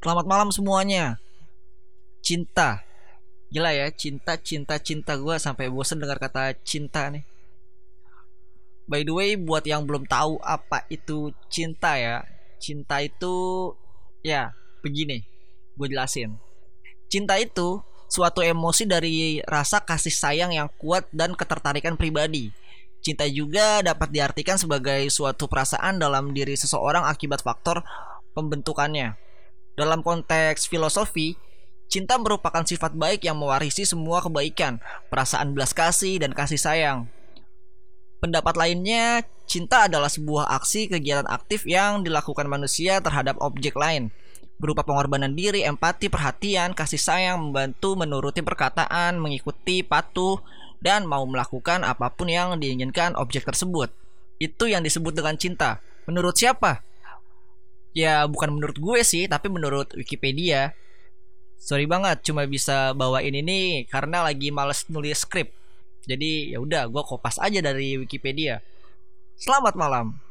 Selamat malam semuanya. Cinta. Gila ya, cinta, cinta, cinta gue sampai bosen dengar kata cinta nih. By the way, buat yang belum tahu apa itu cinta ya, cinta itu ya begini, gue jelasin. Cinta itu suatu emosi dari rasa kasih sayang yang kuat dan ketertarikan pribadi. Cinta juga dapat diartikan sebagai suatu perasaan dalam diri seseorang akibat faktor pembentukannya. Dalam konteks filosofi, cinta merupakan sifat baik yang mewarisi semua kebaikan, perasaan belas kasih, dan kasih sayang. Pendapat lainnya, cinta adalah sebuah aksi kegiatan aktif yang dilakukan manusia terhadap objek lain, berupa pengorbanan diri, empati, perhatian, kasih sayang, membantu, menuruti perkataan, mengikuti, patuh, dan mau melakukan apa pun yang diinginkan objek tersebut. Itu yang disebut dengan cinta. Menurut siapa? Ya bukan menurut gue sih, tapi menurut Wikipedia. Sorry banget, cuma bisa bawain ini karena lagi males nulis skrip. Jadi ya udah, gue kopas aja dari Wikipedia. Selamat malam.